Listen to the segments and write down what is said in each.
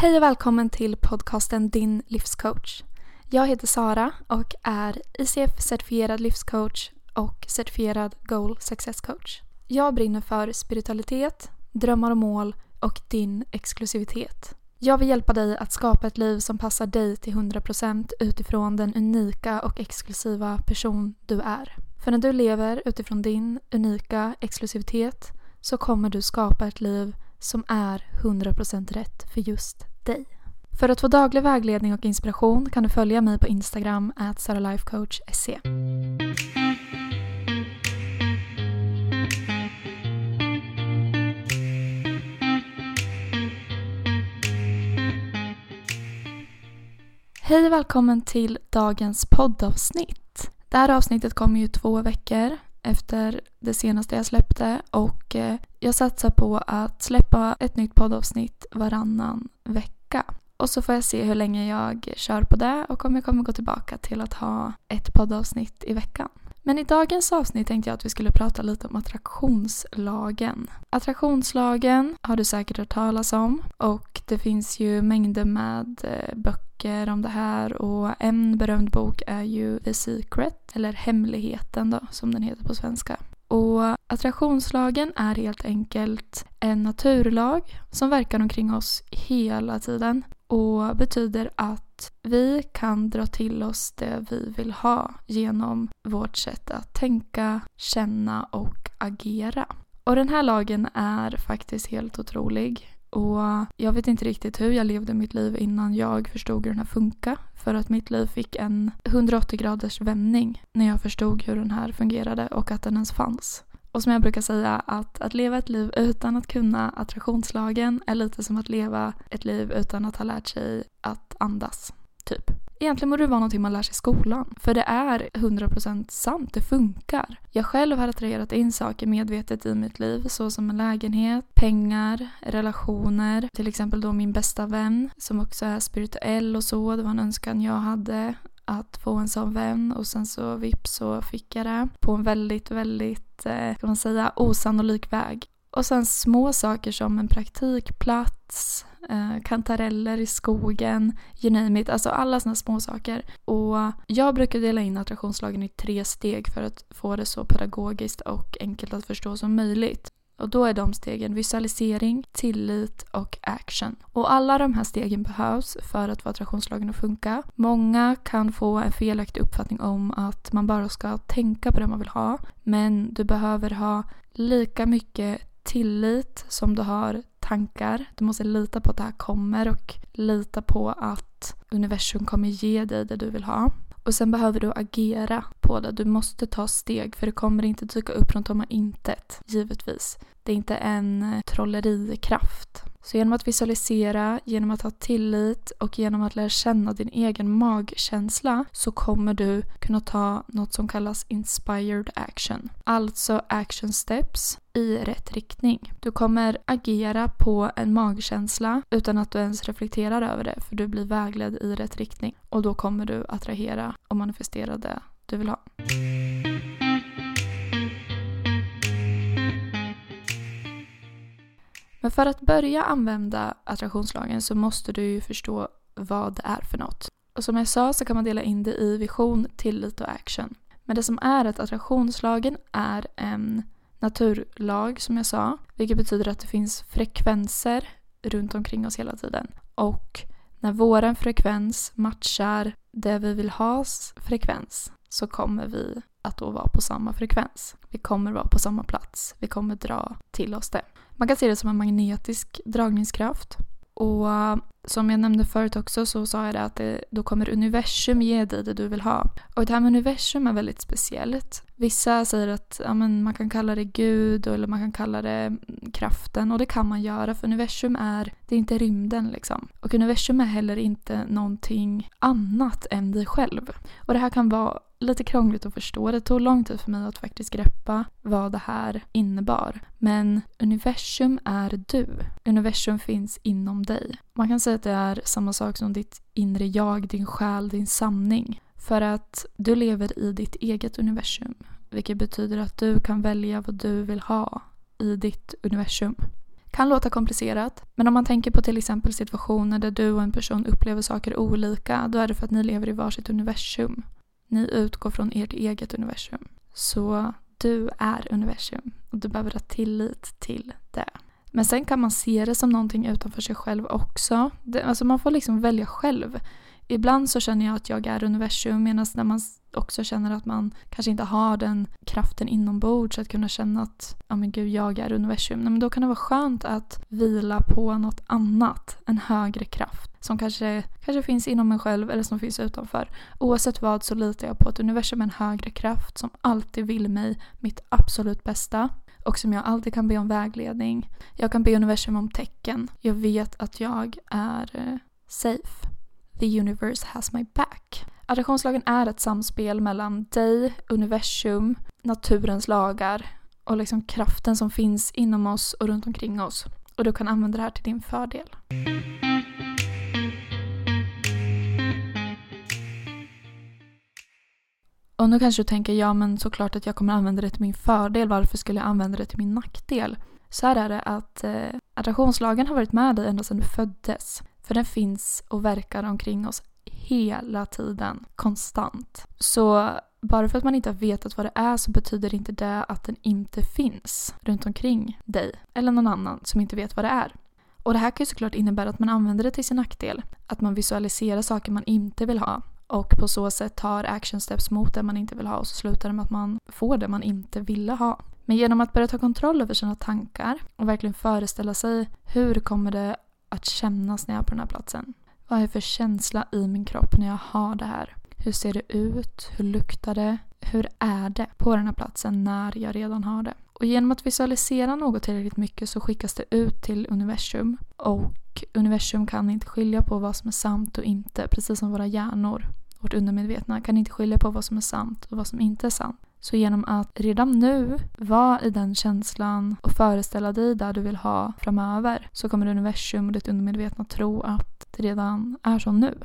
Hej och välkommen till podcasten Din livscoach. Jag heter Sara och är ICF-certifierad livscoach och certifierad Goal Success Coach. Jag brinner för spiritualitet, drömmar och mål och din exklusivitet. Jag vill hjälpa dig att skapa ett liv som passar dig till 100% utifrån den unika och exklusiva person du är. För när du lever utifrån din unika exklusivitet så kommer du skapa ett liv som är 100% rätt för just dig. För att få daglig vägledning och inspiration kan du följa mig på Instagram at saralifecoach.se. Hej och välkommen till dagens poddavsnitt. Det här avsnittet kommer ju två veckor efter det senaste jag släppte och eh, jag satsar på att släppa ett nytt poddavsnitt varannan vecka. Och så får jag se hur länge jag kör på det och om jag kommer gå tillbaka till att ha ett poddavsnitt i veckan. Men i dagens avsnitt tänkte jag att vi skulle prata lite om attraktionslagen. Attraktionslagen har du säkert hört talas om och det finns ju mängder med eh, böcker om det här och en berömd bok är ju The Secret, eller Hemligheten då som den heter på svenska. Och attraktionslagen är helt enkelt en naturlag som verkar omkring oss hela tiden och betyder att vi kan dra till oss det vi vill ha genom vårt sätt att tänka, känna och agera. Och den här lagen är faktiskt helt otrolig. Och jag vet inte riktigt hur jag levde mitt liv innan jag förstod hur den här funkar. För att mitt liv fick en 180 graders vändning när jag förstod hur den här fungerade och att den ens fanns. Och som jag brukar säga, att, att leva ett liv utan att kunna attraktionslagen är lite som att leva ett liv utan att ha lärt sig att andas. Typ. Egentligen borde det vara någonting man lär sig i skolan. För det är 100% sant, det funkar. Jag själv har attraherat in saker medvetet i mitt liv såsom en lägenhet, pengar, relationer. Till exempel då min bästa vän som också är spirituell och så. Det var en önskan jag hade att få en sån vän och sen så vips så fick jag det på en väldigt, väldigt, eh, kan man säga, osannolik väg. Och sen små saker som en praktikplats, eh, kantareller i skogen, you name it. Alltså alla sådana små saker. Och jag brukar dela in attraktionslagen i tre steg för att få det så pedagogiskt och enkelt att förstå som möjligt. Och då är de stegen visualisering, tillit och action. Och alla de här stegen behövs för att få attraktionslagen att funka. Många kan få en felaktig uppfattning om att man bara ska tänka på det man vill ha. Men du behöver ha lika mycket tillit som du har tankar. Du måste lita på att det här kommer och lita på att universum kommer ge dig det du vill ha. Och sen behöver du agera på det. Du måste ta steg för det kommer inte dyka upp från tomma intet, givetvis. Det är inte en trollerikraft. Så genom att visualisera, genom att ha tillit och genom att lära känna din egen magkänsla så kommer du kunna ta något som kallas inspired action. Alltså action steps i rätt riktning. Du kommer agera på en magkänsla utan att du ens reflekterar över det för du blir vägledd i rätt riktning. Och då kommer du attrahera och manifestera det du vill ha. Men för att börja använda attraktionslagen så måste du ju förstå vad det är för något. Och som jag sa så kan man dela in det i vision, tillit och action. Men det som är att attraktionslagen är en naturlag som jag sa, vilket betyder att det finns frekvenser runt omkring oss hela tiden. Och när våran frekvens matchar det vi vill has frekvens så kommer vi att då vara på samma frekvens. Vi kommer vara på samma plats. Vi kommer dra till oss det. Man kan se det som en magnetisk dragningskraft. Och som jag nämnde förut också så sa jag det att det, då kommer universum ge dig det du vill ha. Och det här med universum är väldigt speciellt. Vissa säger att ja, men man kan kalla det Gud eller man kan kalla det mm, kraften och det kan man göra för universum är, det är inte rymden liksom. Och universum är heller inte någonting annat än dig själv. Och det här kan vara lite krångligt att förstå. Det tog lång tid för mig att faktiskt greppa vad det här innebar. Men universum är du. Universum finns inom dig. Man kan säga att det är samma sak som ditt inre jag, din själ, din sanning. För att du lever i ditt eget universum. Vilket betyder att du kan välja vad du vill ha i ditt universum. Kan låta komplicerat, men om man tänker på till exempel situationer där du och en person upplever saker olika, då är det för att ni lever i varsitt universum. Ni utgår från ert eget universum. Så du är universum och du behöver ha tillit till det. Men sen kan man se det som någonting utanför sig själv också. Det, alltså man får liksom välja själv. Ibland så känner jag att jag är universum medan när man också känner att man kanske inte har den kraften inombords att kunna känna att ja men gud jag är universum. Men då kan det vara skönt att vila på något annat, en högre kraft som kanske, kanske finns inom mig själv eller som finns utanför. Oavsett vad så litar jag på att universum är en högre kraft som alltid vill mig mitt absolut bästa och som jag alltid kan be om vägledning. Jag kan be universum om tecken. Jag vet att jag är eh, safe. The universe has my back. Attraktionslagen är ett samspel mellan dig, universum, naturens lagar och liksom kraften som finns inom oss och runt omkring oss. Och du kan använda det här till din fördel. Och nu kanske du tänker, ja men såklart att jag kommer använda det till min fördel, varför skulle jag använda det till min nackdel? Så här är det att eh, attraktionslagen har varit med dig ända sedan du föddes. För den finns och verkar omkring oss hela tiden, konstant. Så bara för att man inte har vetat vad det är så betyder inte det att den inte finns runt omkring dig eller någon annan som inte vet vad det är. Och det här kan ju såklart innebära att man använder det till sin nackdel. Att man visualiserar saker man inte vill ha och på så sätt tar action steps mot det man inte vill ha och så slutar det med att man får det man inte ville ha. Men genom att börja ta kontroll över sina tankar och verkligen föreställa sig hur kommer det att kännas när jag är på den här platsen? Vad är det för känsla i min kropp när jag har det här? Hur ser det ut? Hur luktar det? Hur är det på den här platsen när jag redan har det? Och genom att visualisera något tillräckligt mycket så skickas det ut till universum. Och universum kan inte skilja på vad som är sant och inte, precis som våra hjärnor. Vårt undermedvetna kan inte skilja på vad som är sant och vad som inte är sant. Så genom att redan nu vara i den känslan och föreställa dig där du vill ha framöver så kommer universum och ditt undermedvetna tro att det redan är så nu.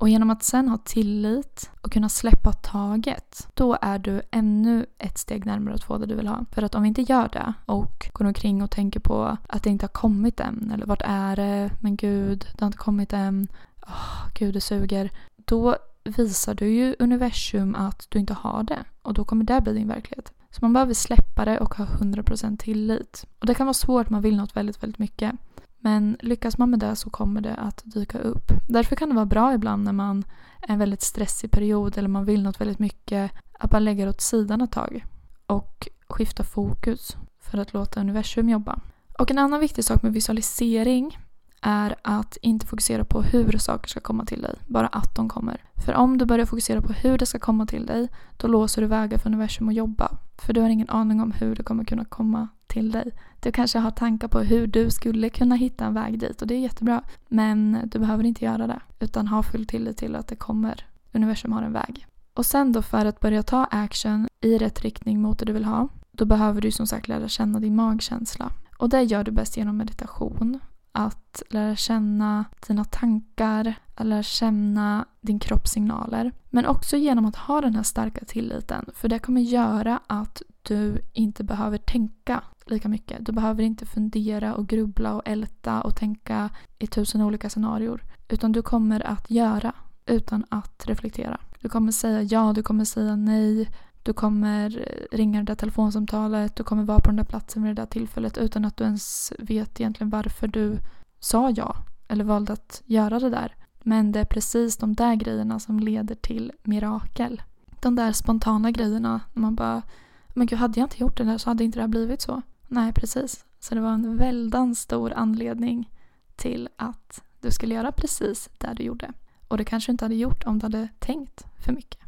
Och genom att sen ha tillit och kunna släppa taget, då är du ännu ett steg närmare att få det du vill ha. För att om vi inte gör det och går omkring och tänker på att det inte har kommit än, eller vart är det, men gud, det har inte kommit än, oh, gud det suger. Då visar du ju universum att du inte har det och då kommer det bli din verklighet. Så man behöver släppa det och ha 100% tillit. Och det kan vara svårt, man vill något väldigt, väldigt mycket. Men lyckas man med det så kommer det att dyka upp. Därför kan det vara bra ibland när man är en väldigt stressig period eller man vill något väldigt mycket att man lägger åt sidan ett tag och skiftar fokus för att låta universum jobba. Och en annan viktig sak med visualisering är att inte fokusera på hur saker ska komma till dig, bara att de kommer. För om du börjar fokusera på hur det ska komma till dig, då låser du vägar för universum att jobba. För du har ingen aning om hur det kommer kunna komma till dig. Du kanske har tankar på hur du skulle kunna hitta en väg dit och det är jättebra. Men du behöver inte göra det, utan ha full tillit till att det kommer. Universum har en väg. Och sen då för att börja ta action i rätt riktning mot det du vill ha, då behöver du som sagt lära känna din magkänsla. Och det gör du bäst genom meditation att lära känna dina tankar, att lära känna din kroppssignaler. Men också genom att ha den här starka tilliten. För det kommer göra att du inte behöver tänka lika mycket. Du behöver inte fundera och grubbla och älta och tänka i tusen olika scenarier. Utan du kommer att göra utan att reflektera. Du kommer säga ja, du kommer säga nej. Du kommer ringa det där telefonsamtalet, du kommer vara på den där platsen vid det där tillfället utan att du ens vet egentligen varför du sa ja eller valde att göra det där. Men det är precis de där grejerna som leder till mirakel. De där spontana grejerna när man bara men gud, hade jag inte gjort det där så hade inte det här blivit så. Nej, precis. Så det var en väldigt stor anledning till att du skulle göra precis det du gjorde. Och det kanske du inte hade gjort om du hade tänkt för mycket.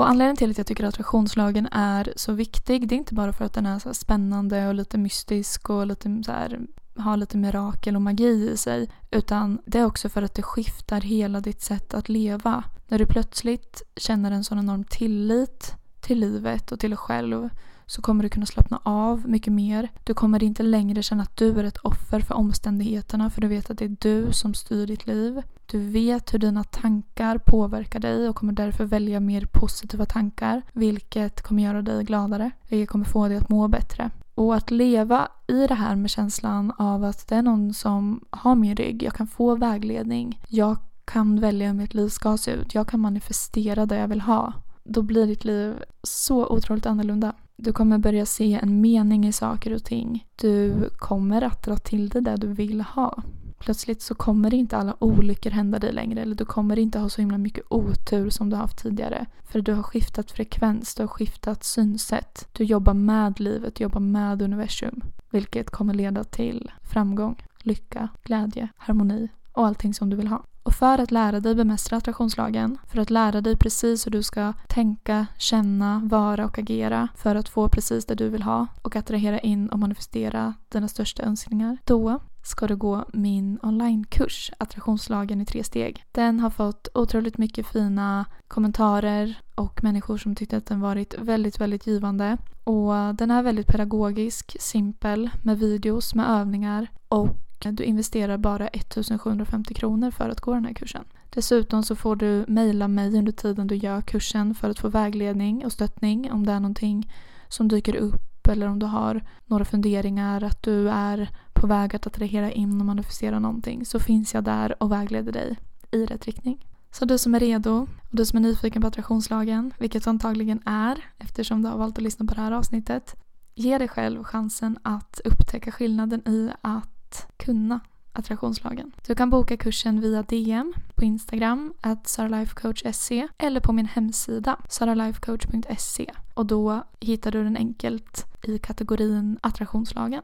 Och anledningen till att jag tycker att attraktionslagen är så viktig det är inte bara för att den är så spännande och lite mystisk och lite så här, har lite mirakel och magi i sig. Utan det är också för att det skiftar hela ditt sätt att leva. När du plötsligt känner en sån enorm tillit till livet och till dig själv så kommer du kunna slappna av mycket mer. Du kommer inte längre känna att du är ett offer för omständigheterna för du vet att det är du som styr ditt liv. Du vet hur dina tankar påverkar dig och kommer därför välja mer positiva tankar vilket kommer göra dig gladare. Vilket kommer få dig att må bättre. Och att leva i det här med känslan av att det är någon som har min rygg, jag kan få vägledning, jag kan välja hur mitt liv ska se ut, jag kan manifestera det jag vill ha. Då blir ditt liv så otroligt annorlunda. Du kommer börja se en mening i saker och ting. Du kommer att dra till dig det du vill ha. Plötsligt så kommer inte alla olyckor hända dig längre eller du kommer inte ha så himla mycket otur som du haft tidigare. För du har skiftat frekvens, du har skiftat synsätt. Du jobbar med livet, du jobbar med universum. Vilket kommer leda till framgång, lycka, glädje, harmoni och allting som du vill ha. Och för att lära dig bemästra attraktionslagen, för att lära dig precis hur du ska tänka, känna, vara och agera för att få precis det du vill ha och attrahera in och manifestera dina största önskningar, då ska du gå min onlinekurs Attraktionslagen i tre steg. Den har fått otroligt mycket fina kommentarer och människor som tyckte att den varit väldigt, väldigt givande. Och den är väldigt pedagogisk, simpel med videos, med övningar och du investerar bara 1750 kronor för att gå den här kursen. Dessutom så får du mejla mig under tiden du gör kursen för att få vägledning och stöttning om det är någonting som dyker upp eller om du har några funderingar att du är på väg att attrahera in och manifestera någonting så finns jag där och vägleder dig i rätt riktning. Så du som är redo och du som är nyfiken på attraktionslagen, vilket du antagligen är eftersom du har valt att lyssna på det här avsnittet, ge dig själv chansen att upptäcka skillnaden i att kunna attraktionslagen. Du kan boka kursen via DM på Instagram, at saralifecoach.se eller på min hemsida saralifecoach.se och då hittar du den enkelt i kategorin attraktionslagen.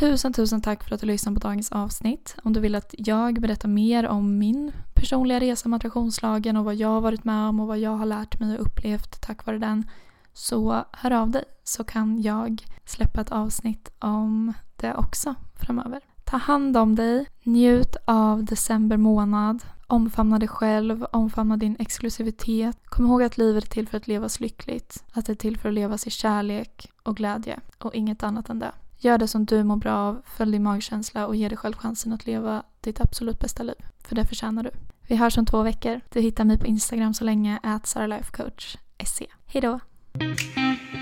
Tusen, tusen tack för att du lyssnade på dagens avsnitt. Om du vill att jag berättar mer om min personliga resa med attraktionslagen och vad jag har varit med om och vad jag har lärt mig och upplevt tack vare den så hör av dig så kan jag släppa ett avsnitt om det också framöver. Ta hand om dig, njut av december månad, omfamna dig själv, omfamna din exklusivitet. Kom ihåg att livet är till för att levas lyckligt, att det är till för att levas i kärlek och glädje och inget annat än det. Gör det som du mår bra av, följ din magkänsla och ge dig själv chansen att leva ditt absolut bästa liv. För det förtjänar du. Vi hörs om två veckor. Du hittar mig på Instagram så länge, at saralifecoach.se. Hejdå! Thank you.